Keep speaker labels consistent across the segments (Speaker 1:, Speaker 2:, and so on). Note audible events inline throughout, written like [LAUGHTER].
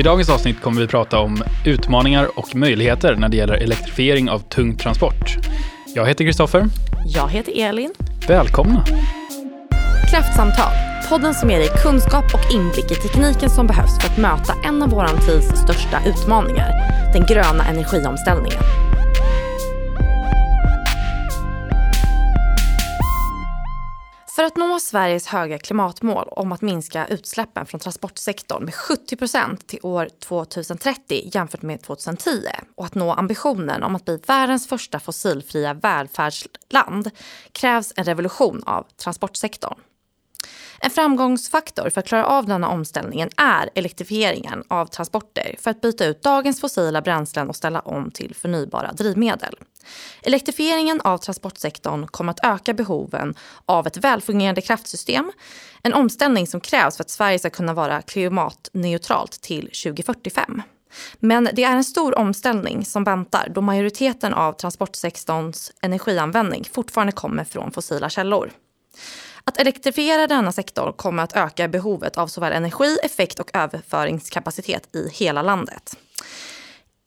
Speaker 1: I dagens avsnitt kommer vi prata om utmaningar och möjligheter när det gäller elektrifiering av tung transport. Jag heter Kristoffer.
Speaker 2: Jag heter Elin.
Speaker 1: Välkomna!
Speaker 2: Kraftsamtal, podden som ger dig kunskap och inblick i tekniken som behövs för att möta en av vår tids största utmaningar, den gröna energiomställningen. För att nå Sveriges höga klimatmål om att minska utsläppen från transportsektorn med 70 procent till år 2030 jämfört med 2010 och att nå ambitionen om att bli världens första fossilfria välfärdsland krävs en revolution av transportsektorn. En framgångsfaktor för att klara av denna omställningen är elektrifieringen av transporter för att byta ut dagens fossila bränslen och ställa om till förnybara drivmedel. Elektrifieringen av transportsektorn kommer att öka behoven av ett välfungerande kraftsystem, en omställning som krävs för att Sverige ska kunna vara klimatneutralt till 2045. Men det är en stor omställning som väntar då majoriteten av transportsektorns energianvändning fortfarande kommer från fossila källor. Att elektrifiera denna sektor kommer att öka behovet av såväl energi, effekt och överföringskapacitet i hela landet.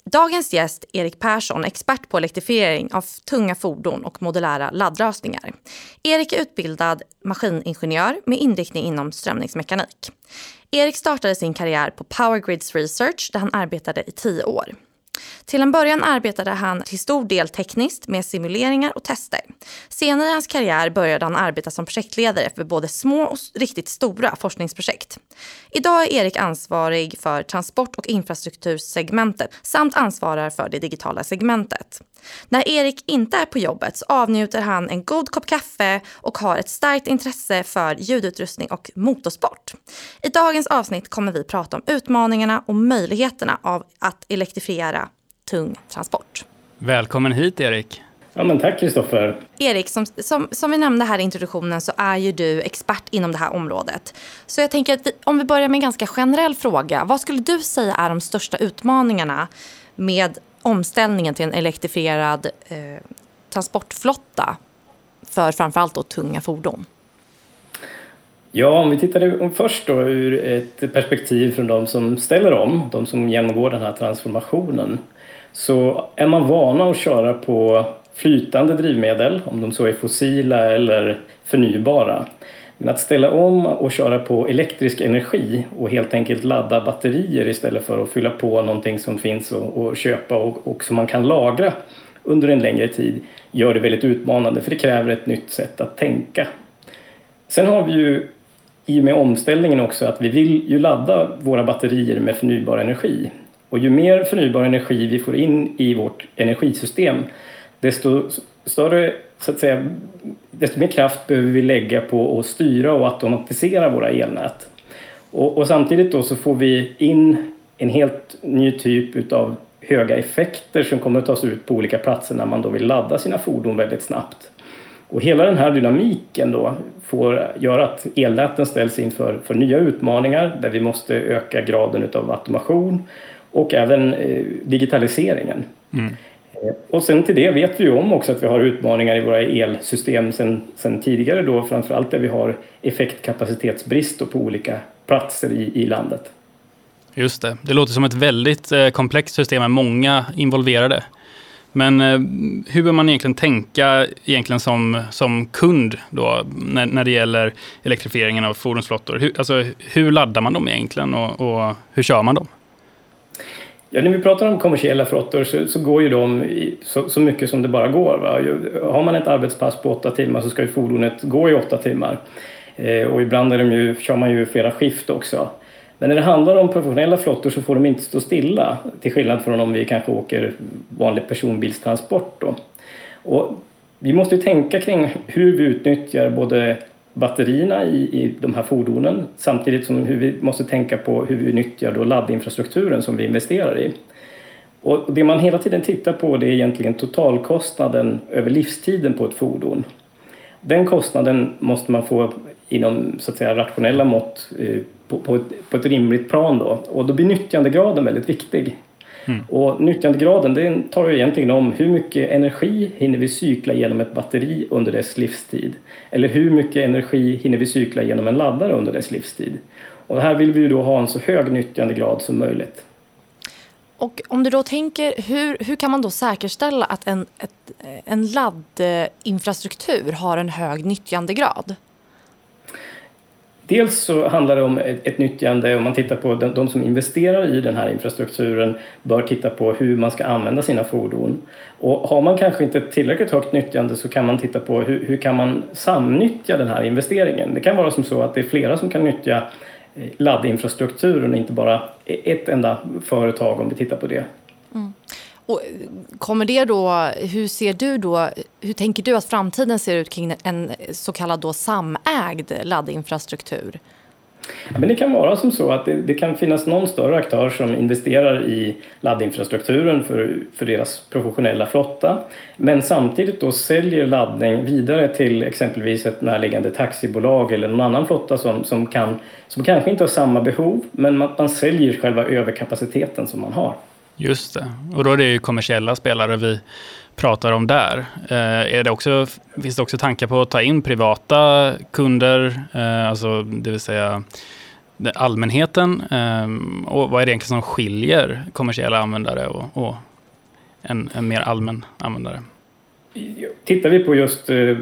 Speaker 2: Dagens gäst, Erik Persson, expert på elektrifiering av tunga fordon och modulära laddlösningar. Erik är utbildad maskiningenjör med inriktning inom strömningsmekanik. Erik startade sin karriär på Power Grids Research där han arbetade i tio år. Till en början arbetade han till stor del tekniskt med simuleringar och tester. Senare i hans karriär började han arbeta som projektledare för både små och riktigt stora forskningsprojekt. Idag är Erik ansvarig för transport och infrastruktursegmentet samt ansvarar för det digitala segmentet. När Erik inte är på jobbet så avnjuter han en god kopp kaffe och har ett starkt intresse för ljudutrustning och motorsport. I dagens avsnitt kommer vi prata om utmaningarna och möjligheterna av att elektrifiera tung transport.
Speaker 1: Välkommen hit Erik.
Speaker 3: Ja, men tack Kristoffer.
Speaker 2: Erik, som, som, som vi nämnde här i introduktionen så är ju du expert inom det här området. Så jag tänker att vi, om vi börjar med en ganska generell fråga. Vad skulle du säga är de största utmaningarna med omställningen till en elektrifierad eh, transportflotta för framförallt då tunga fordon?
Speaker 3: Ja, om vi tittar först då ur ett perspektiv från de som ställer om, de som genomgår den här transformationen, så är man vana att köra på flytande drivmedel, om de så är fossila eller förnybara. Men att ställa om och köra på elektrisk energi och helt enkelt ladda batterier istället för att fylla på någonting som finns att köpa och, och som man kan lagra under en längre tid gör det väldigt utmanande för det kräver ett nytt sätt att tänka. Sen har vi ju i och med omställningen också att vi vill ju ladda våra batterier med förnybar energi. Och ju mer förnybar energi vi får in i vårt energisystem desto större, så att säga, desto mer kraft behöver vi lägga på att styra och automatisera våra elnät. Och, och samtidigt då så får vi in en helt ny typ utav höga effekter som kommer att tas ut på olika platser när man då vill ladda sina fordon väldigt snabbt. Och hela den här dynamiken då får göra att elnäten ställs inför för nya utmaningar där vi måste öka graden utav automation och även eh, digitaliseringen. Mm. Och sen till det vet vi ju om också att vi har utmaningar i våra elsystem sen, sen tidigare då framförallt där vi har effektkapacitetsbrist på olika platser i, i landet.
Speaker 1: Just det, det låter som ett väldigt eh, komplext system med många involverade. Men eh, hur bör man egentligen tänka egentligen som, som kund då, när, när det gäller elektrifieringen av fordonsflottor? Hur, alltså, hur laddar man dem egentligen och, och hur kör man dem?
Speaker 3: Ja, när vi pratar om kommersiella flottor så, så går ju de i, så, så, mycket som det bara går. Va? Har man ett arbetspass på åtta timmar så ska ju fordonet gå i åtta timmar. Eh, och ibland är de ju, kör man ju flera skift också. Men när det handlar om professionella flottor så får de inte stå stilla till skillnad från om vi kanske åker vanlig personbilstransport. Då. Och vi måste tänka kring hur vi utnyttjar både batterierna i, i de här fordonen samtidigt som hur vi måste tänka på hur vi nyttjar då laddinfrastrukturen som vi investerar i. Och det man hela tiden tittar på det är egentligen totalkostnaden över livstiden på ett fordon. Den kostnaden måste man få inom så att säga, rationella mått eh, på, på, ett, på ett rimligt plan då. Och då blir nyttjandegraden väldigt viktig. Mm. Och nyttjandegraden den tar ju egentligen om hur mycket energi hinner vi cykla genom ett batteri under dess livstid? Eller hur mycket energi hinner vi cykla genom en laddare under dess livstid? Och här vill vi ju då ha en så hög nyttjandegrad som möjligt.
Speaker 2: Och om du då tänker, hur, hur kan man då säkerställa att en, ett, en laddinfrastruktur har en hög nyttjandegrad?
Speaker 3: Dels så handlar det om ett, nyttjande, om man tittar på de, de, som investerar i den här infrastrukturen bör titta på hur man ska använda sina fordon. Och har man kanske inte tillräckligt högt nyttjande så kan man titta på hur, hur kan man samnyttja den här investeringen. Det kan vara som så att det är flera som kan nyttja eh, laddinfrastrukturen laddinfrastrukturen, inte bara e-, ett enda företag om vi tittar på det.
Speaker 2: Och kommer det då, hur ser du då, hur tänker du att framtiden ser ut kring en så kallad då samägd laddinfrastruktur?
Speaker 3: Men det kan vara som så att det, det, kan finnas någon större aktör som investerar i laddinfrastrukturen för, för deras professionella flotta men samtidigt då säljer laddning vidare till exempelvis ett närliggande taxibolag eller någon annan flotta som, som, kan, som kanske inte har samma behov men man, man säljer själva överkapaciteten som man har.
Speaker 1: Just det. Och då är det ju kommersiella spelare vi pratar om där. Eh, är det också, finns det också tankar på att ta in privata kunder, eh, alltså det vill säga allmänheten? Eh, och vad är det egentligen som skiljer kommersiella användare och, och en, en, mer allmän användare?
Speaker 3: Tittar vi på just eh,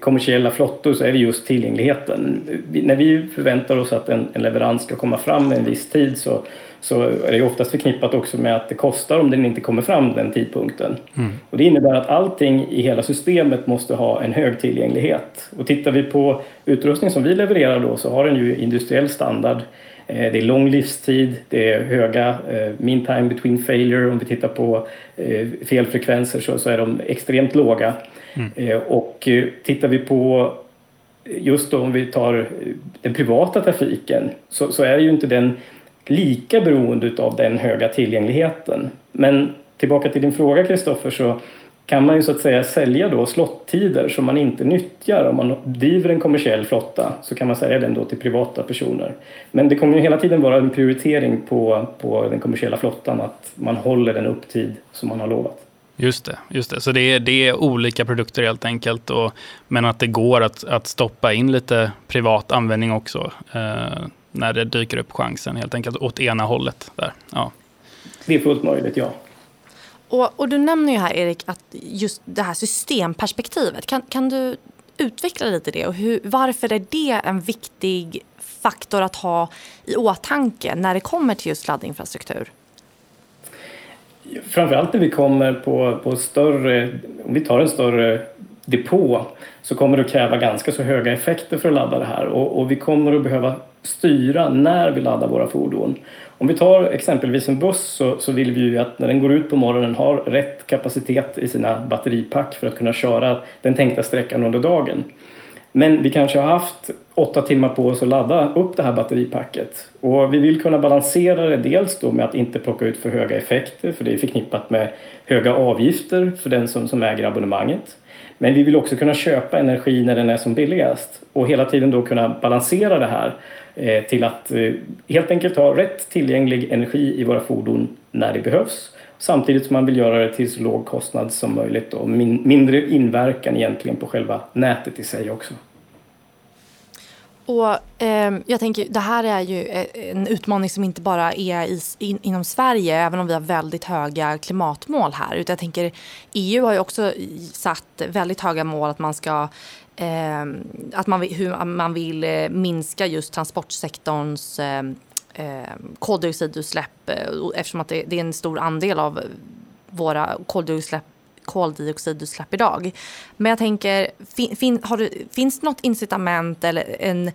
Speaker 3: kommersiella flottor så är det just tillgängligheten. När vi förväntar oss att en, en leverans ska komma fram en viss tid så så är det oftast förknippat också med att det kostar om den inte kommer fram den tidpunkten. Mm. Och det innebär att allting i hela systemet måste ha en hög tillgänglighet. Och tittar vi på utrustning som vi levererar då så har den ju industriell standard. Eh, det är lång livstid, det är höga eh, mean time between failure. Om vi tittar på eh, felfrekvenser så, så är de extremt låga. Mm. Och tittar vi på just då om vi tar den privata trafiken så, så är ju inte den lika beroende av den höga tillgängligheten. Men tillbaka till din fråga Kristoffer så kan man ju så att säga sälja då slottider som man inte nyttjar. Om man driver en kommersiell flotta så kan man sälja den då till privata personer. Men det kommer ju hela tiden vara en prioritering på, på den kommersiella flottan att man håller den upptid som man har lovat.
Speaker 1: Just det, just det. så det är, det är olika produkter helt enkelt. Och, men att det går att, att stoppa in lite privat användning också. Eh, när det dyker upp chansen helt enkelt åt ena hållet. Där. Ja.
Speaker 3: Det är fullt möjligt, ja.
Speaker 2: Och, och, du nämner ju här Erik att just det här systemperspektivet. Kan, kan du utveckla lite det och hur, varför är det en viktig faktor att ha i åtanke när det kommer till just laddinfrastruktur?
Speaker 3: Framförallt när vi kommer på, på större, om vi tar en större depå så kommer det att kräva ganska så höga effekter för att ladda det här och, och vi kommer att behöva styra när vi laddar våra fordon. Om vi tar exempelvis en buss så, så vill vi ju att när den går ut på morgonen har rätt kapacitet i sina batteripack för att kunna köra den tänkta sträckan under dagen. Men vi kanske har haft åtta timmar på oss att ladda upp det här batteripacket. Och vi vill kunna balansera det dels då med att inte plocka ut för höga effekter för det är förknippat med höga avgifter för den som, som äger abonnemanget. Men vi vill också kunna köpa energi när den är som billigast och hela tiden då kunna balansera det här eh, till att eh, helt enkelt ha rätt tillgänglig energi i våra fordon när det behövs samtidigt som man vill göra det till så låg kostnad som möjligt och mindre inverkan egentligen på själva nätet i sig också.
Speaker 2: Och eh, jag tänker, det här är ju eh, en utmaning som inte bara är i, in, inom Sverige, även om vi har väldigt höga klimatmål här. Utan jag tänker, EU har ju också satt väldigt höga mål att man ska eh, att man, hur man vill eh, minska just transportsektorns ehm, ehm, eh, eh, koldioxidutsläpp eftersom att det, det, är en stor andel av våra koldioxidutsläpp koldioxidutsläpp idag. Men jag tänker, fin, fin, du, finns det något incitament eller en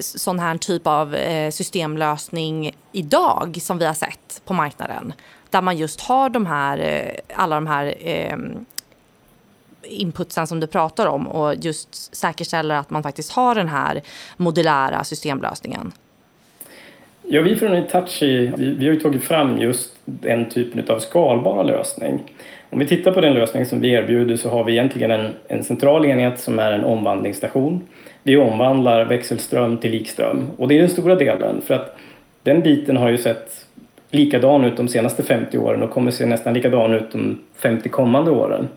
Speaker 2: sån här typ av eh, systemlösning idag som vi har sett på marknaden? Där man just har de här, eh, alla de här eh, inputsen som du pratar om och just säkerställer att man faktiskt har den här modulära systemlösningen?
Speaker 3: Ja, vi från Itachi vi, vi har ju tagit fram just den typen av skalbara lösning. Om vi tittar på den lösning som vi erbjuder så har vi egentligen en, en central enhet som är en omvandlingsstation. Vi omvandlar växelström till likström och det är den stora delen för att den biten har ju sett likadan ut de senaste 50 åren och kommer se nästan likadan ut de 50 kommande åren.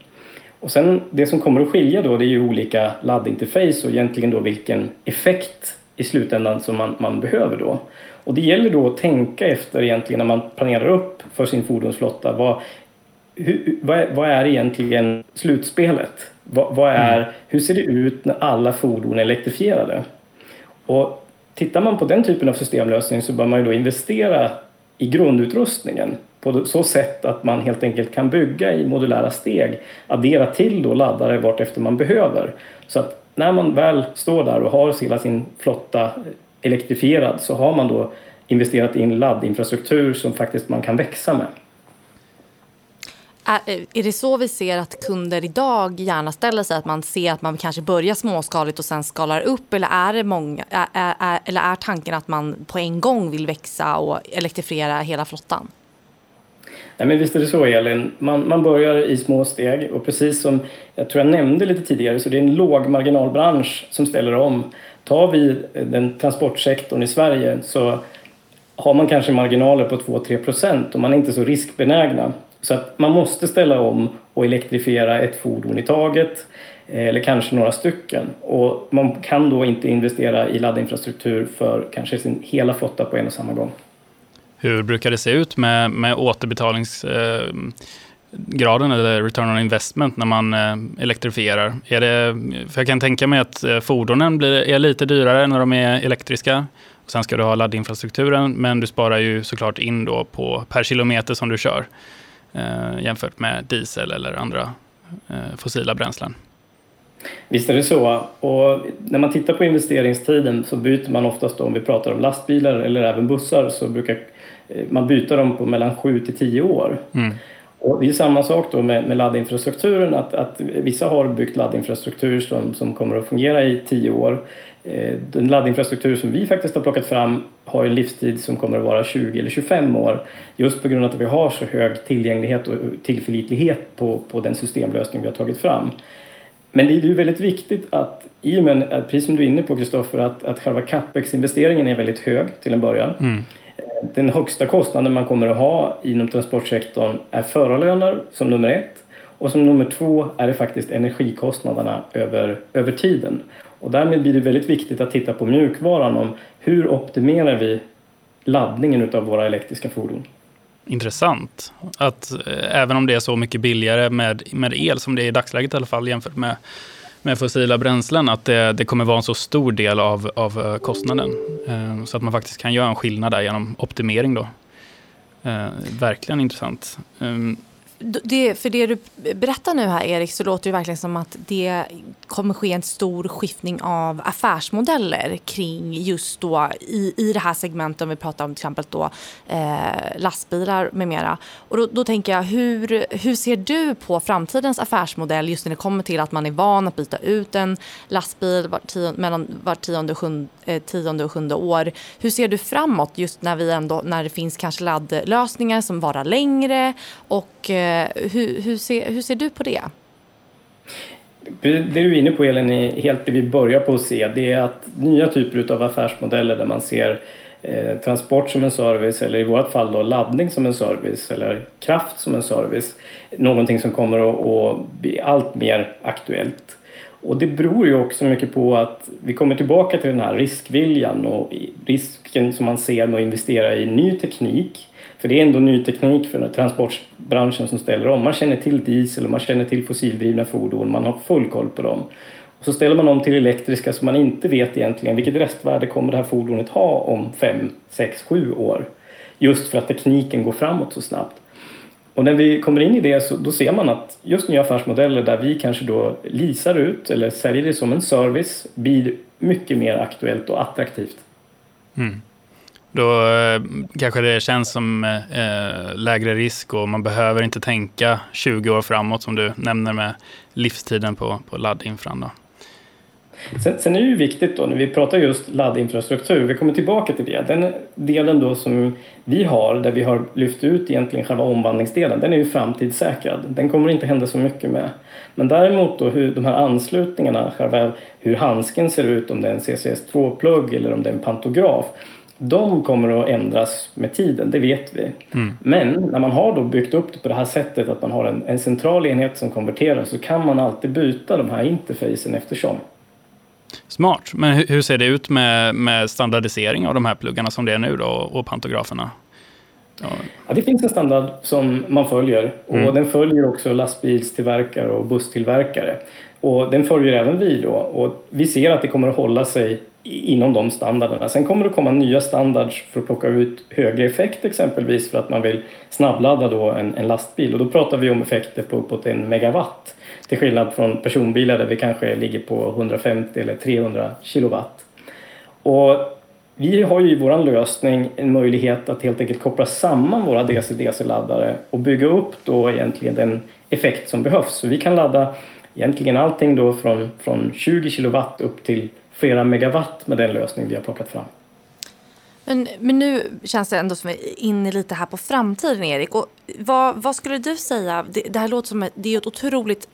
Speaker 3: Och sen det som kommer att skilja då det är ju olika laddinterface och egentligen då vilken effekt i slutändan som man, man behöver då. Och det gäller då att tänka efter egentligen när man planerar upp för sin fordonsflotta. Vad, hur, vad, är, vad är egentligen slutspelet? Vad, vad är, mm. Hur ser det ut när alla fordon är elektrifierade? Och tittar man på den typen av systemlösning så bör man ju då investera i grundutrustningen på så sätt att man helt enkelt kan bygga i modulära steg, addera till då laddare vartefter man behöver. Så att när man väl står där och har hela sin flotta elektrifierad så har man då investerat in laddinfrastruktur som faktiskt man kan växa med.
Speaker 2: Är, det så vi ser att kunder idag gärna ställer sig? Att man ser att man kanske börjar småskaligt och sen skalar upp? Eller är, det många, är, är, eller är tanken att man på en gång vill växa och elektrifiera hela flottan?
Speaker 3: Nej, men visst är det så Elin. Man, man börjar i små steg och precis som jag tror jag nämnde lite tidigare så det är en låg marginalbransch som ställer om. Tar vi den transportsektorn i Sverige så har man kanske marginaler på 2-3 procent och man är inte så riskbenägna. Så att man måste ställa om och elektrifiera ett fordon i taget eh, eller kanske några stycken. Och man kan då inte investera i laddinfrastruktur för kanske sin hela flotta på en och samma gång.
Speaker 1: Hur brukar det se ut med, med återbetalningsgraden eh, eller return on investment när man eh, elektrifierar? Är det, för jag kan tänka mig att fordonen blir, är lite dyrare när de är elektriska. Och sen ska du ha laddinfrastrukturen, men du sparar ju såklart in då på per kilometer som du kör eh, jämfört med diesel eller andra eh, fossila bränslen.
Speaker 3: Visst är det så. Och när man tittar på investeringstiden så byter man oftast då, om vi pratar om lastbilar eller även bussar så brukar eh, man byta dem på mellan 7 till 10 år. Mm. Och det är samma sak då med, med laddinfrastrukturen, att, att vissa har byggt laddinfrastruktur som, som kommer att fungera i 10 år. Eh, den laddinfrastruktur som vi faktiskt har plockat fram har en livstid som kommer att vara 20 eller 25 år just på grund av att vi har så hög tillgänglighet och tillförlitlighet på, på den systemlösning vi har tagit fram. Men det är ju väldigt viktigt att, i och med, precis som du är inne på Kristoffer, att, att själva capex-investeringen är väldigt hög till en början. Mm. Den högsta kostnaden man kommer att ha inom transportsektorn är förarlöner som nummer ett. Och som nummer två är det faktiskt energikostnaderna över, över tiden. Och därmed blir det väldigt viktigt att titta på mjukvaran om hur optimerar vi laddningen av våra elektriska fordon.
Speaker 1: Intressant. Att eh, även om det är så mycket billigare med, med el som det är i dagsläget i alla fall jämfört med, med fossila bränslen, att det, det kommer vara en så stor del av, av eh, kostnaden. Eh, så att man faktiskt kan göra en skillnad där genom optimering då. verkligen intressant. Ehm,
Speaker 2: det, för det du berättar nu här Erik så låter det verkligen som att det kommer ske en stor skiftning av affärsmodeller kring just då i, i det här segmentet om vi pratar om till exempel då eh, lastbilar med mera. Och då, då, tänker jag hur, hur ser du på framtidens affärsmodell just när det kommer till att man är van att byta ut en lastbil var tio, mellan var tionde, sjunde, eh, tionde och sjunde år. Hur ser du framåt just när vi ändå när det finns kanske laddlösningar som varar längre och Eh, Eh, hur, hur, ser, hur ser du på det?
Speaker 3: Det du är inne på Elin är helt det vi börjar på att se. Det är att nya typer av affärsmodeller där man ser eh, transport som en service eller i vårt fall då laddning som en service eller kraft som en service. Någonting som kommer att, att bli allt mer aktuellt. Och det beror ju också mycket på att vi kommer tillbaka till den här riskviljan och risken som man ser med att investera i ny teknik för det är ändå ny teknik för transportbranschen som ställer om. Man känner till diesel och man känner till fossildrivna fordon, man har full koll på dem. Och så ställer man om till elektriska så man inte vet egentligen vilket restvärde kommer det här fordonet ha om 5, 6, 7 år. Just för att tekniken går framåt så snabbt. Och när vi kommer in i det så då ser man att just nya affärsmodeller där vi kanske då leasar ut eller säljer det som en service blir mycket mer aktuellt och attraktivt. Mm.
Speaker 1: Då eh, kanske det känns som eh, eh, lägre risk och man behöver inte tänka 20 år framåt som du nämner med livstiden på, på laddinfran. Då.
Speaker 3: Sen, sen, är det ju viktigt då när vi pratar just laddinfrastruktur, vi kommer tillbaka till det. Den delen då som vi har, där vi har lyft ut egentligen själva omvandlingsdelen, den är ju framtidssäkrad. Den kommer inte hända så mycket med. Men däremot då hur de här anslutningarna, själva hur handsken ser ut, om det är en CCS2-plugg eller om det är en pantograf, de kommer att ändras med tiden, det vet vi. Mm. Men när man har då byggt upp det på det här sättet att man har en, en central enhet som konverterar så kan man alltid byta de här interfacen eftersom.
Speaker 1: Smart. Men hur ser det ut med, med standardisering av de här pluggarna som det är nu då och pantograferna?
Speaker 3: Ja. ja. det finns en standard som man följer och mm. den följer också lastbilstillverkare och busstillverkare. Och den följer även vi då och vi ser att det kommer att hålla sig inom de standarderna. Sen kommer det komma nya standards för att plocka ut högre effekt exempelvis för att man vill snabbladda då en, en lastbil och då pratar vi om effekter på uppåt en megawatt till skillnad från personbilar där vi kanske ligger på 150 eller 300 kilowatt. Och vi har ju i vår lösning en möjlighet att helt enkelt koppla samman våra DC-DC-laddare och bygga upp då egentligen den effekt som behövs. Så vi kan ladda egentligen allting då från, från 20 kilowatt upp till flera megawatt med den lösning vi har plockat fram.
Speaker 2: Men, men nu känns det ändå som att vi är inne lite här på framtiden, Erik. Och vad, vad skulle du säga? Det, det här låter som ett, det är ett otroligt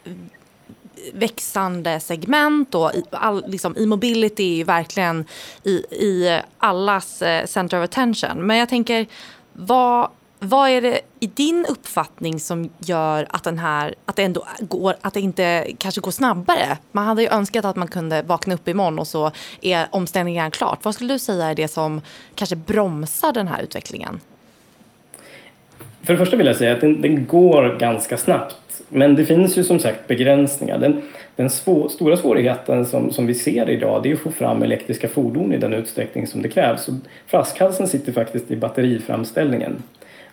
Speaker 2: växande segment och all, liksom, e-mobility är ju verkligen i, i allas eh, center of attention. Men jag tänker, vad vad är det i din uppfattning som gör att, den här, att, det ändå går, att det inte kanske går snabbare? Man hade ju önskat att man kunde vakna upp imorgon och så är omställningen klart. Vad skulle du säga är det som kanske bromsar den här utvecklingen?
Speaker 3: För det första vill jag säga att den, den går ganska snabbt. Men det finns ju som sagt begränsningar. Den, den svå, stora svårigheten som, som vi ser idag det är att få fram elektriska fordon i den utsträckning som det krävs. Och flaskhalsen sitter faktiskt i batteriframställningen.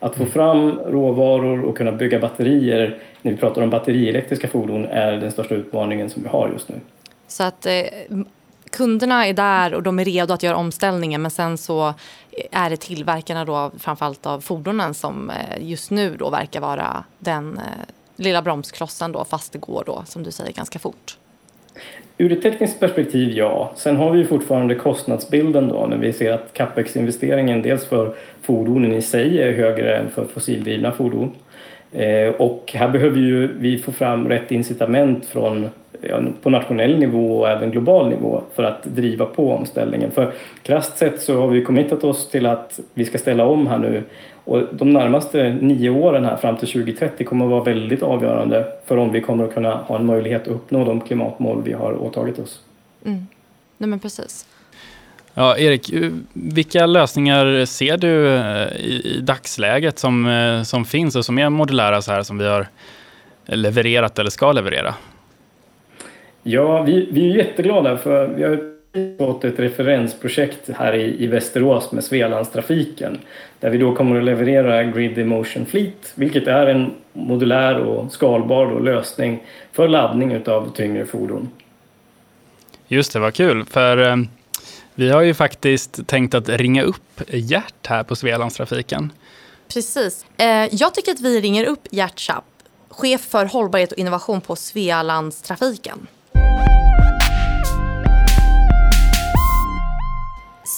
Speaker 3: Att få fram råvaror och kunna bygga batterier när vi pratar om batterielektriska fordon är den största utmaningen som vi har just nu.
Speaker 2: Så att eh, kunderna är där och de är redo att göra omställningen men sen så eh, är det tillverkarna då framförallt av fordonen som eh, just nu då verkar vara den eh, lilla bromsklossen då fast det går då som du säger ganska fort.
Speaker 3: Ur ett tekniskt perspektiv, ja. Sen har vi ju fortfarande kostnadsbilden då när vi ser att capex-investeringen dels för fordonen i sig är högre än för fossildrivna fordon. Eh, och här behöver ju vi få fram rätt incitament från, på nationell nivå och även global nivå för att driva på omställningen. För krasst sett så har vi committat oss till att vi ska ställa om här nu och de närmaste nio åren här fram till 2030 kommer att vara väldigt avgörande för om vi kommer att kunna ha en möjlighet att uppnå de klimatmål vi har åtagit oss.
Speaker 2: Mm. Nej men precis.
Speaker 1: Ja, Erik, vilka lösningar ser du eh, i, i dagsläget som, eh, som finns och som är modulära så här som vi har levererat eller ska leverera?
Speaker 3: Ja, vi, vi är jätteglada för vi har fått ett referensprojekt här i, i Västerås med Svealandstrafiken där vi då kommer att leverera Grid Emotion Fleet vilket är en modulär och skalbar då, lösning för laddning utav tyngre fordon.
Speaker 1: Just det, vad kul. För eh, vi har ju faktiskt tänkt att ringa upp Gert här på Svealandstrafiken.
Speaker 2: Precis. Eh, jag tycker att vi ringer upp Gert Schapp, chef för hållbarhet och innovation på Svealandstrafiken.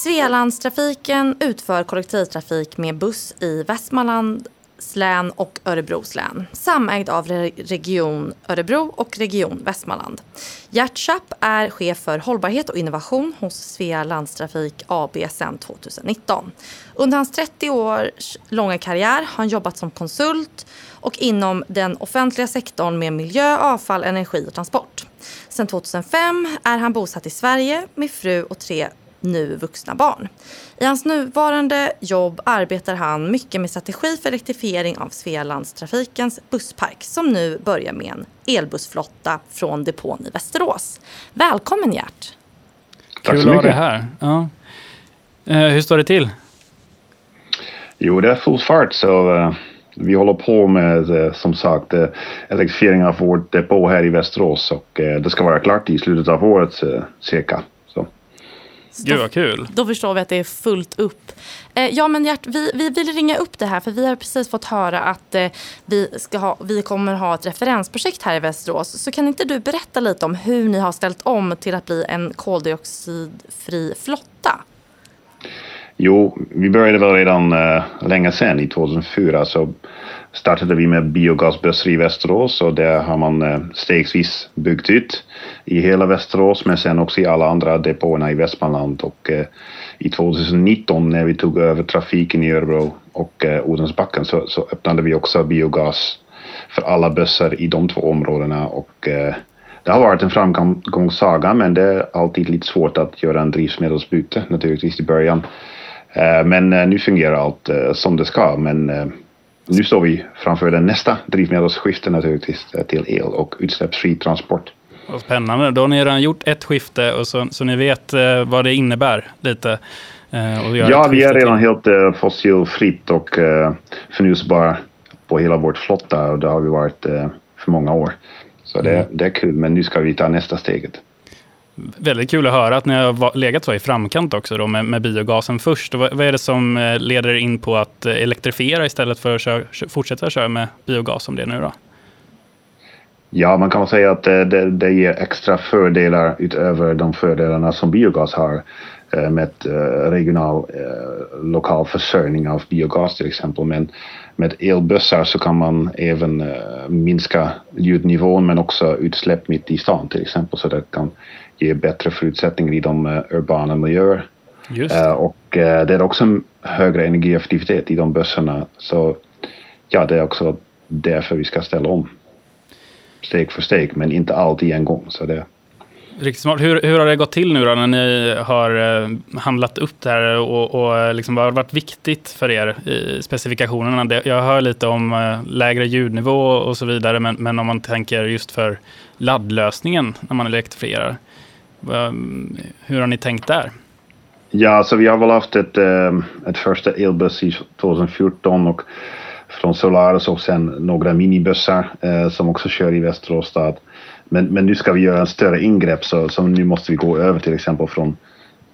Speaker 2: Svealandstrafiken utför kollektivtrafik med buss i Västmanlands län och Örebros län. Samägd av Region Örebro och Region Västmanland. Gert Schapp är chef för hållbarhet och innovation hos Svealandstrafik AB sedan 2019. Under hans 30 års långa karriär har han jobbat som konsult och inom den offentliga sektorn med miljö, avfall, energi och transport. Sedan 2005 är han bosatt i Sverige med fru och tre nu vuxna barn. I hans nuvarande jobb arbetar han mycket med strategi för elektrifiering av Svealandstrafikens busspark som nu börjar med en elbussflotta från depån i Västerås. Välkommen Gert!
Speaker 1: Tack. Kul att ha dig här. Ja. Eh, hur står det till?
Speaker 4: Jo, det är full fart så uh, vi håller på med uh, som sagt uh, elektrifiering av vårt depå här i Västerås och det ska vara klart i slutet av året cirka.
Speaker 1: Gud vad kul.
Speaker 2: Då förstår vi att det är fullt upp. Eh, ja men Gert, vi, vi vill ringa upp det här för vi har precis fått höra att eh, vi, ska ha, vi kommer ha ett referensprojekt här i Västerås. Så kan inte du berätta lite om hur ni har ställt om till att bli en koldioxidfri flotta?
Speaker 4: Jo, vi började väl redan uh, länge sedan, i 2004, så startade vi med biogasbussar i Västerås och det har man eh, stegvis byggt ut i hela Västerås men sen också i alla andra depåerna i Västmanland. Och eh, i 2019 när vi tog över trafiken i Örebro och eh, Odensbacken så, så öppnade vi också biogas för alla bussar i de två områdena. Och det har varit en framgångssaga men det är alltid lite svårt att göra en drivmedelsbyte naturligtvis i början. Men nu fungerar allt som det ska. Men nu står vi framför den nästa drivmedelsskifte naturligtvis till el och utsläppsfri transport.
Speaker 1: Vad spännande. Då har ni redan gjort ett skifte och så, så ni vet eh, vad det innebär lite.
Speaker 4: Eh, ja, vi är redan till. helt eh, fossilfritt och eh, förnyelsebar på hela vårt flotta och det har vi varit för många år. Så det, mm. det är kul, men nu ska vi ta nästa steget.
Speaker 1: Väldigt kul att höra att ni har legat så i framkant också då med, med biogasen först. vad, vad, är det som eh, leder in på att eh, elektrifiera istället för att köra, fortsätta köra med biogas som det är nu då?
Speaker 4: Ja, man kan säga att det, det, det ger extra fördelar utöver de fördelarna som biogas har eh, med regional lokal försörjning av biogas till exempel. Men med elbussar så kan man även minska ljudnivån men också utsläpp mitt i stan till exempel så det kan ge bättre förutsättningar i de urbana miljöer. Och det är också en högre energieffektivitet i de bussarna så ja, det är också därför vi ska ställa om steg för steg, men inte allt i en gång. Så det...
Speaker 1: Riktigt smart. Hur, hur har det gått till nu då när ni har eh, handlat upp det här och, och liksom vad har varit viktigt för er i specifikationerna? Jag hör lite om eh, lägre ljudnivå och så vidare, men, men om man tänker just för laddlösningen när man elektrifierar. Ehm, hur har ni tänkt där?
Speaker 4: Ja, så vi har väl haft ett, ehm, ett första elbuss i 2014 och från Solaris och sen några minibussar eh, som också kör i Västerås stad. Men, men nu ska vi göra en större ingrepp så, så nu måste vi gå över till exempel från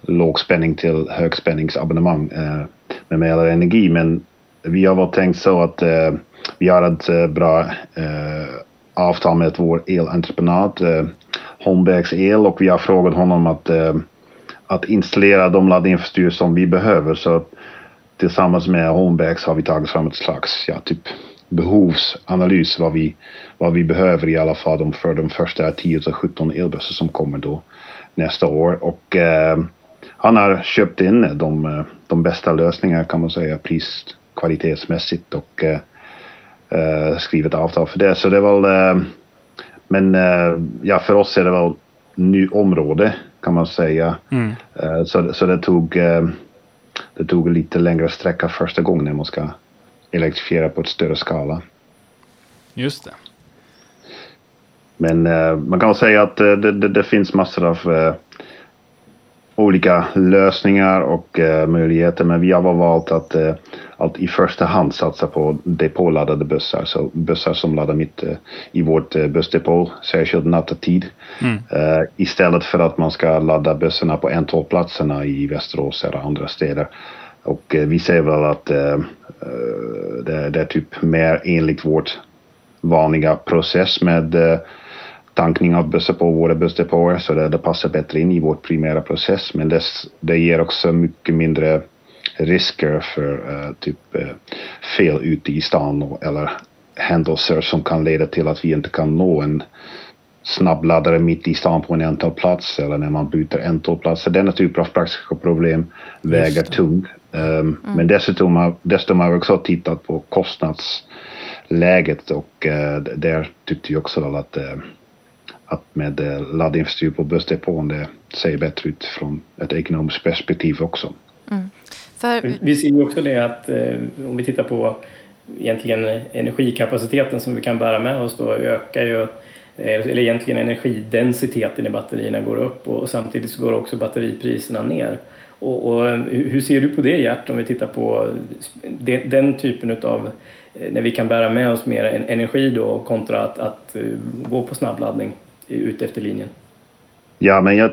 Speaker 4: lågspänning till högspänningsabonnemang eh, med mer energi. Men vi har väl tänkt så att eh, vi har ett eh, bra eh, avtal med vår elentreprenad, eh, Holmbergs El, och vi har frågat honom att, eh, att installera de laddinfrastruktur som vi behöver. Så tillsammans med Holmbergs har vi tagit fram ett slags ja, typ behovsanalys vad vi, vad vi behöver i alla fall för de första 10 till 17 elbussar som kommer då nästa år. Och eh, han har köpt in de, de bästa lösningarna kan man säga pris kvalitetsmässigt och eh, eh, skrivit avtal för det. Så det är väl, eh, men eh, ja för oss är det väl ny område kan man säga. Mm. Så, så det tog det tog lite längre sträcka första gången när man ska elektrifiera på ett större skala.
Speaker 1: Just det.
Speaker 4: Men man kan säga att det, det, det, finns massor av olika lösningar och eh, möjligheter men vi har valt att, eh, att i första hand satsa på depåladdade bussar. Så bussar som laddar mitt eh, i vårt eh, bussdepå, särskilt nattetid. Mm. Istället för att man ska ladda bussarna på N12-platserna i Västerås eller andra städer. Och vi ser väl att det, det, är typ mer enligt vårt vanliga process med tankning av bussar på våra bussdepåer så det, det passar bättre in i vår primära process. Men det, det ger också mycket mindre risker för uh, typ uh, fel ute i stan eller händelser som kan leda till att vi inte kan nå en snabbladdare mitt i stan på en antal plats eller när man byter platser. Denna typ av praktiska problem väger tungt. Um, mm. Men dessutom har, dessutom har vi också tittat på kostnadsläget och uh, där tyckte vi också att att med eh, laddinfrastruktur på bussdepån det ser bättre ut från ett ekonomiskt perspektiv också. Mm.
Speaker 3: För... Vi ser ju också det att eh, om vi tittar på egentligen energikapaciteten som vi kan bära med oss då ökar ju eh, eller egentligen energidensiteten i batterierna går upp och samtidigt så går också batteripriserna ner. Och, och hur ser du på det Gert om vi tittar på den typen av när vi kan bära med oss mer energi då kontra att, att gå på snabbladdning? Ut efter linjen?
Speaker 4: Ja, men jag,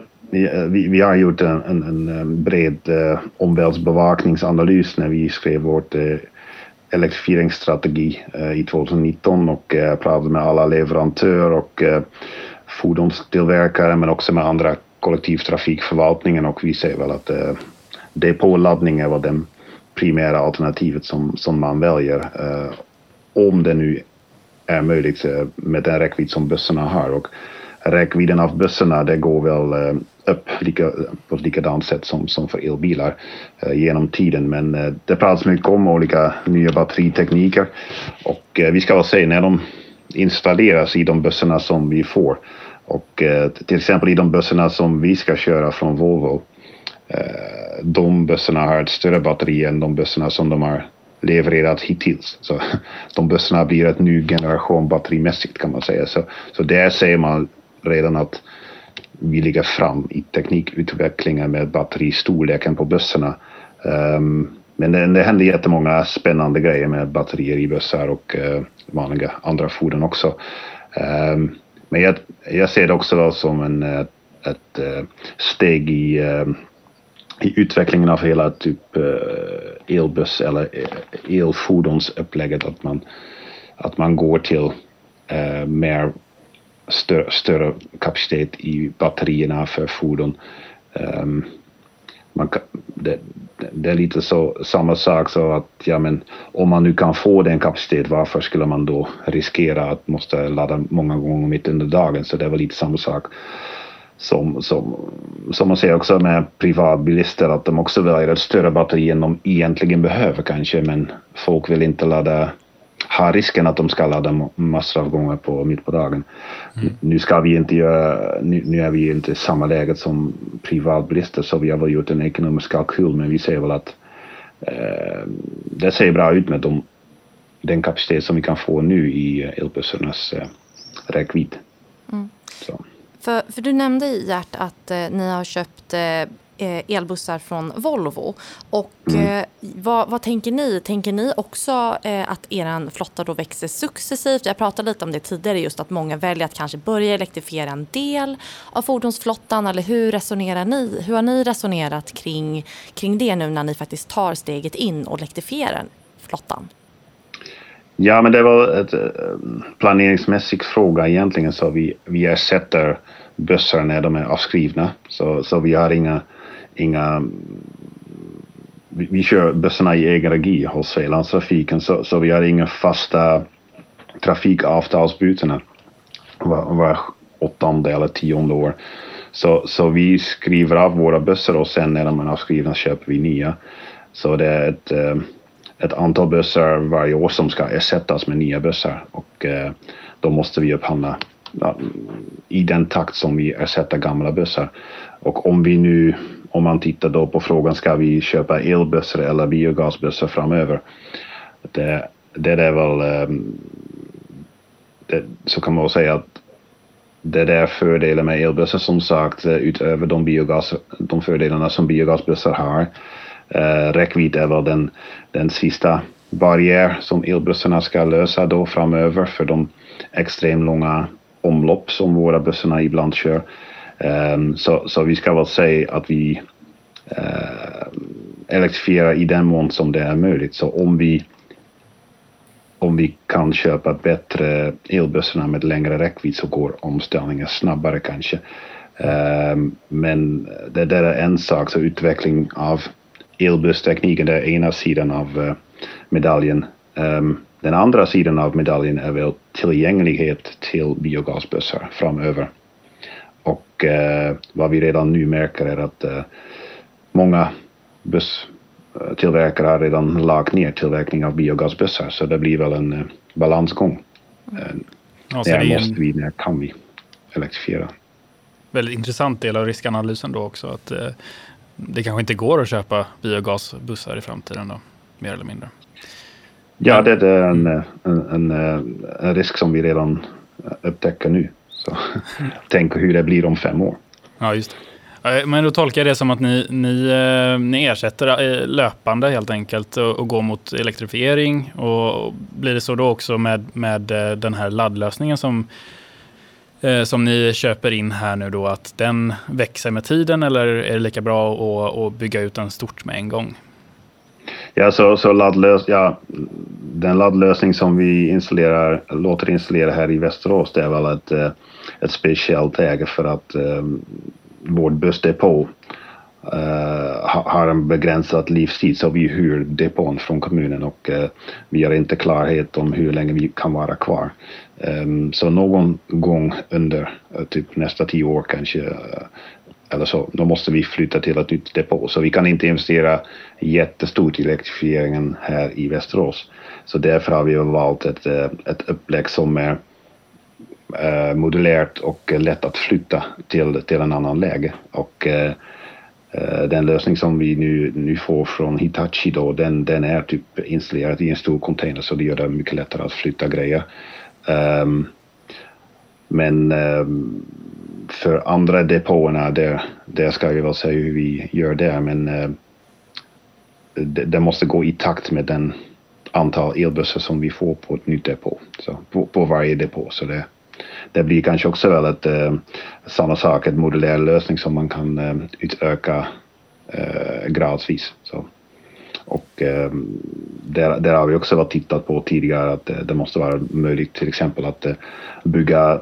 Speaker 4: vi, vi har gjort en, en, en bred eh, omvärldsbevakningsanalys när vi skrev vårt eh, elektrifieringsstrategi eh, i 2019 och eh, pratade med alla leverantörer och eh, fordonstillverkare men också med andra kollektivtrafikförvaltningen och vi ser väl att eh, depåladdning är det primära alternativet som, som man väljer. Eh, om det nu är möjligt eh, med den räckvidd som bussarna har. Och räckvidden av bussarna det går väl eh, upp lika, på ett likadant sätt som, som för elbilar eh, genom tiden. Men eh, det pratas mycket om olika nya batteritekniker och eh, vi ska väl se när de installeras i de bussarna som vi får Och eh, till exempel i de bussarna som vi ska köra från Volvo, eh, de bussarna har ett större batteri än de bussarna som de har levererat hittills. Så [LAUGHS] de bussarna blir ett ny generation batterimässigt kan man säga. Så, så där ser man redan att vi ligger fram i teknikutvecklingen med batteristorleken på bussarna. Um, ehm, men det, det händer jättemånga spännande grejer med batterier i bussar och uh, vanliga andra fordon också. Um, men jag, jag, ser det också som en, ett, ett eh, steg i, uh, i utvecklingen av hela typ elbuss eller elfordonsupplägget att man, att man går till mer större, större kapacitet i batterierna för fordon. Um, man kan, det, det, är lite så samma sak så att ja, men om man nu kan få den kapacitet varför skulle man då riskera att måste ladda många gånger mitt under dagen så det var lite samma sak som, som, som man ser också med privatbilister att de också väljer ett större batteri än de egentligen behöver kanske men folk vill inte ladda har risken att de ska ladda massor av gånger på, mitt på dagen. Mm. Nu, ska vi inte göra, nu, nu, är vi inte i samma läge som privatbilister så vi har väl gjort en ekonomisk kalkyl men vi ser väl att eh, det ser bra ut med de, den kapacitet som vi kan få nu i elbussarnas eh, räckvidd. Mm.
Speaker 2: För, för du nämnde Gert att eh, ni har köpt eh, Eh, elbussar från Volvo. Och mm. eh, vad, vad, tänker ni? Tänker ni också eh, att er flotta då växer successivt? Jag pratade lite om det tidigare, just att många väljer att kanske börja elektrifiera en del av fordonsflottan. Eller hur resonerar ni? Hur har ni resonerat kring, kring det nu när ni faktiskt tar steget in och elektrifierar flottan?
Speaker 4: Ja, men det var en eh, planeringsmässig fråga egentligen. Så vi, vi ersätter bussar när de är avskrivna. Så, så vi har inga inga vi, vi kör bussarna i egen regi hos Svealandstrafiken så, så vi har inga fasta trafikavtalsbyten var, var åttonde eller tionde år. Så, så vi skriver av våra bussar och sen när de är avskrivna köper vi nya. Så det är ett, eh, ett antal bussar varje år som ska ersättas med nya bussar och eh, då måste vi upphandla i den takt som vi ersätter gamla bussar. Och om vi nu om man tittar då på frågan ska vi köpa elbussar eller biogasbussar framöver. Det, det är väl, ehm, det, så kan man säga att det där fördelen med elbussar som sagt utöver de, biogas, de fördelarna som biogasbussar har. Eh, räckvidd är väl den, den sista barriär som elbussarna ska lösa då framöver för de extremt långa omlopp som våra bussarna ibland kör. Um, så, så vi ska väl säga att vi uh, elektrifierar i den mån som det är möjligt. Så om vi om vi kan köpa bättre elbussarna med längre räckvidd så går omställningen snabbare kanske. Um, men det där är en sak, så utveckling av elbusstekniken det är ena sidan av uh, medaljen. Um, den andra sidan av medaljen är väl tillgänglighet till biogasbussar framöver. Och eh, vad vi redan nu märker är att eh, många busstillverkare har redan lagt ner tillverkning av biogasbussar så det blir väl en eh, balansgång. Eh, ja, när måste vi, när kan vi elektrifiera?
Speaker 1: Väldigt intressant del av riskanalysen då också att eh, det kanske inte går att köpa biogasbussar i framtiden då, mer eller mindre.
Speaker 4: Ja, det är en, en, en, en risk som vi redan upptäcker nu. Så [LAUGHS] tänk hur det blir om fem år.
Speaker 1: Ja, just det. Eh, men då tolkar jag det som att ni, ni, eh, ni ersätter eh, löpande helt enkelt och, och går mot elektrifiering. Och blir det så då också med, med den här laddlösningen som, som ni köper in här nu då, att den växer med tiden eller är det lika bra att, att bygga ut den stort med en gång?
Speaker 4: Ja, så, så laddlös, ja, den laddlösning som vi installerar, låter installera här i Västerås, det är väl ett, eh, ett speciellt läge för att eh, um, vår bussdepå Uh, har en begränsad livstid så vi hyr depån från kommunen och uh, vi har inte klarhet om hur länge vi kan vara kvar. Um, så någon gång under uh, typ nästa tio år kanske eller så, då måste vi flytta till ett nytt depå. Så vi kan inte investera jättestort i elektrifieringen här i Västerås. Så därför har vi valt ett, eh, ett upplägg som är eh, modulärt och lätt att flytta till, till en annan läge. Och eh, eh den lösning som vi nu, nu får från Hitachi då, den, den är typ installerad i en stor container så det gör det mycket lättare att flytta grejer. Um, men um, för andra depåerna, det, det ska vi väl säga hur vi gör det, men eh, det, det, måste gå i takt med den antal elbussar som vi får på ett nytt depå. Så på, på varje depå. Så det, det blir kanske också väldigt uh, eh, samma sak, en modulär lösning som man kan uh, utöka uh, gradvis. Så. Och eh, där, där har vi också tittat på tidigare att det, det måste vara möjligt till exempel att eh, bygga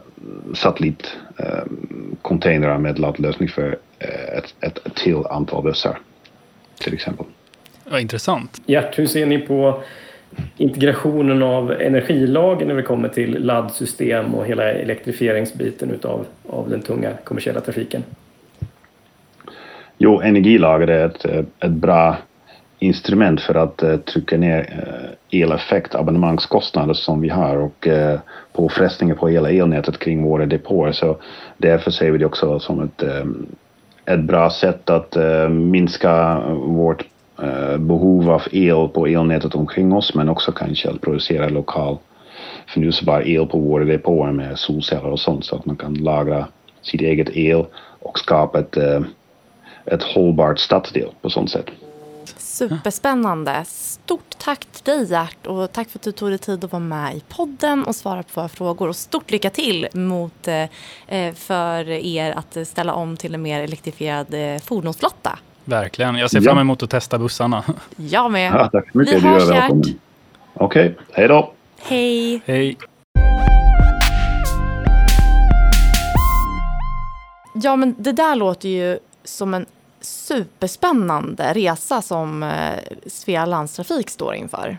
Speaker 4: satellitcontainrar eh, med laddlösning för eh, ett, ett till antal bussar till exempel.
Speaker 1: Ja, intressant.
Speaker 3: Gert, hur ser ni på integrationen av energilager när det kommer till laddsystem och hela elektrifieringsbiten utav, av den tunga kommersiella trafiken?
Speaker 4: Jo, energilager är ett, ett bra instrument för att eh, trycka ner eh, eleffekt, abonnemangskostnader som vi har och eh, påfrestningar på hela elnätet kring våra depåer. Så därför ser vi det också som ett, eh, ett bra sätt att eh, minska vårt eh, behov av el på elnätet omkring oss men också kanske att producera lokal förnyelsebar el på våra depåer med solceller och sånt så att man kan lagra sitt eget el och skapa ett, ett hållbart stadsdel på sånt sätt.
Speaker 2: Superspännande. Stort tack till dig Gert och tack för att du tog dig tid att vara med i podden och svara på våra frågor. Och stort lycka till mot, eh, för er att ställa om till en mer elektrifierad eh, fordonsflotta.
Speaker 1: Verkligen. Jag ser fram emot att testa bussarna.
Speaker 2: Jag med.
Speaker 4: Ja, tack så mycket.
Speaker 2: Vi hörs Gert.
Speaker 4: Okej, okay. hej då.
Speaker 2: Hej.
Speaker 1: Hej.
Speaker 2: Ja, men det där låter ju som en superspännande resa som eh, Svea Landstrafik står inför.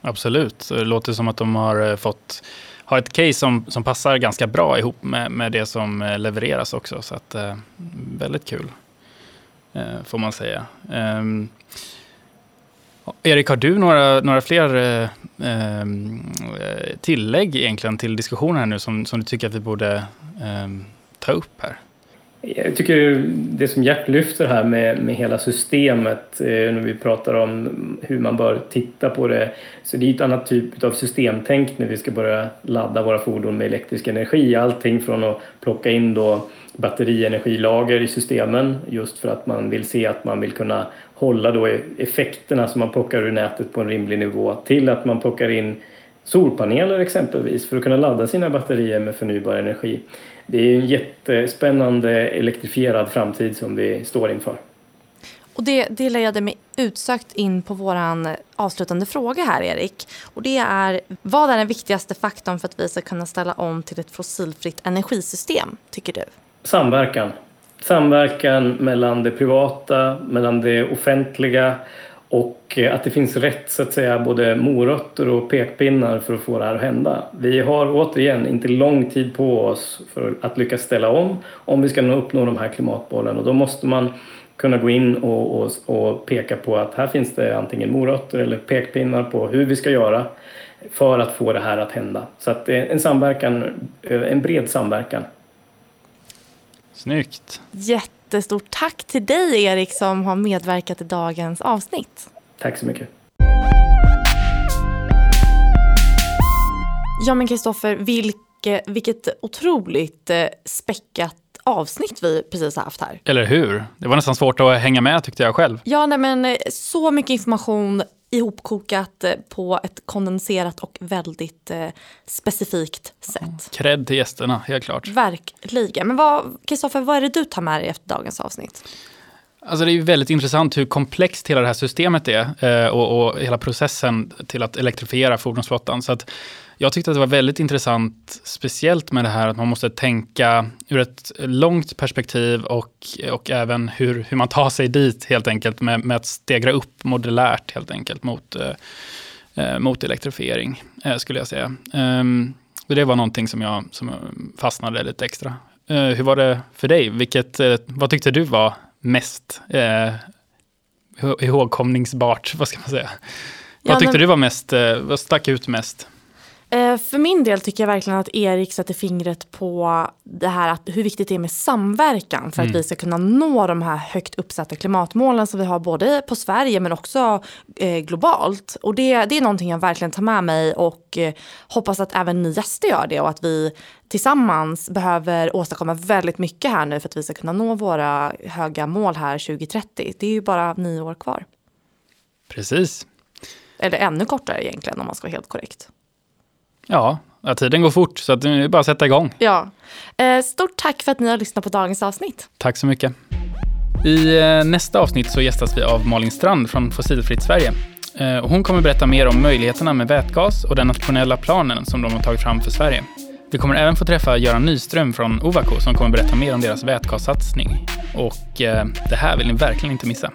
Speaker 1: Absolut. Det låter som att de har eh, fått ha ett case som, som passar ganska bra ihop med, med det som eh, levereras också. Så att, väldigt kul, får man säga. Ehm, Erik, har du några, några fler ehm, eh, tillägg egentligen till diskussionen här nu som, som du tycker att vi borde ehm, ta upp här?
Speaker 3: Jag tycker det som Gert lyfter här med, med hela systemet eh, när vi pratar om hur man bör titta på det. Så det är ett annat typ av systemtänk när vi ska börja ladda våra fordon med elektrisk energi. Allting från att plocka in då batterienergilager i systemen just för att man vill se att man vill kunna hålla då effekterna som man plockar ur nätet på en rimlig nivå till att man plockar in solpaneler exempelvis för att kunna ladda sina batterier med förnybar energi det är en jättespännande elektrifierad framtid som vi står inför.
Speaker 2: Och det, det ledde mig utsökt in på vår avslutande fråga här, Erik. Och det är, vad är den viktigaste faktorn för att vi ska kunna ställa om till ett fossilfritt energisystem, tycker du?
Speaker 3: Samverkan. Samverkan mellan det privata, mellan det offentliga och eh, att det finns rätt så att säga både morötter och pekpinnar för att få det här att hända. Vi har återigen inte lång tid på oss för att lyckas ställa om om vi ska nå uppnå de här klimatmålen och då måste man kunna gå in och, och, och, peka på att här finns det antingen morötter eller pekpinnar på hur vi ska göra för att få det här att hända. Så att en samverkan, eh, en bred samverkan.
Speaker 1: Snyggt.
Speaker 2: Jätte jättestort tack till dig Erik som har medverkat i dagens avsnitt.
Speaker 3: Tack så mycket.
Speaker 2: Ja men Kristoffer, vilke, vilket otroligt eh, späckat avsnitt vi precis har haft här.
Speaker 1: Eller hur? Det var nästan svårt att hänga med tyckte jag själv.
Speaker 2: Ja, nej men eh, så mycket information ihopkokat eh, på ett kondenserat och väldigt eh, specifikt sätt.
Speaker 1: Kredd till gästerna, helt klart.
Speaker 2: Verkligen. Men Kristoffer, vad är det du tar med dig efter dagens avsnitt?
Speaker 1: Alltså det är väldigt intressant hur komplext hela det här systemet är eh, och, och, hela processen till att elektrifiera fordonsflottan. Så att jag tyckte att det var väldigt intressant, speciellt med det här att man måste tänka ur ett långt perspektiv och, och även hur, hur man tar sig dit helt enkelt med, med att stegra upp modulärt helt enkelt mot, eh, eh mot elektrifiering, eh, skulle jag säga. Um, det var någonting som jag, som fastnade lite extra. Uh, hur var det för dig? Vilket, uh, vad tyckte du var mest uh, ihågkomningsbart? [LAUGHS] Vad ska man säga? Ja, vad tyckte men... du var mest, vad stack ut mest?
Speaker 2: Eh, för min del tycker jag verkligen att Erik sätter fingret på det här att hur viktigt det är med samverkan för mm. att vi ska kunna nå de här högt uppsatta klimatmålen som vi har både på Sverige men också eh, globalt. Och det, det är någonting jag verkligen tar med mig och eh, hoppas att även ni gäster gör det och att vi tillsammans behöver åstadkomma väldigt mycket här nu för att vi ska kunna nå våra höga mål här 2030. Det är ju bara nio år kvar.
Speaker 1: Precis.
Speaker 2: Eller ännu kortare egentligen om man ska vara helt korrekt.
Speaker 1: Ja, ja tiden går fort så det är bara att sätta igång.
Speaker 2: Ja. Eh, stort tack för att ni har lyssnat på dagens avsnitt.
Speaker 1: Tack så mycket. I eh, nästa avsnitt så gästas vi av Malin Strand från Fossilfritt Sverige. Eh, hon kommer berätta mer om möjligheterna med vätgas och den nationella planen som de har tagit fram för Sverige. Vi kommer även få träffa Göran Nyström från Ovako som kommer berätta mer om deras vätgassatsning. Och det här vill ni verkligen inte missa.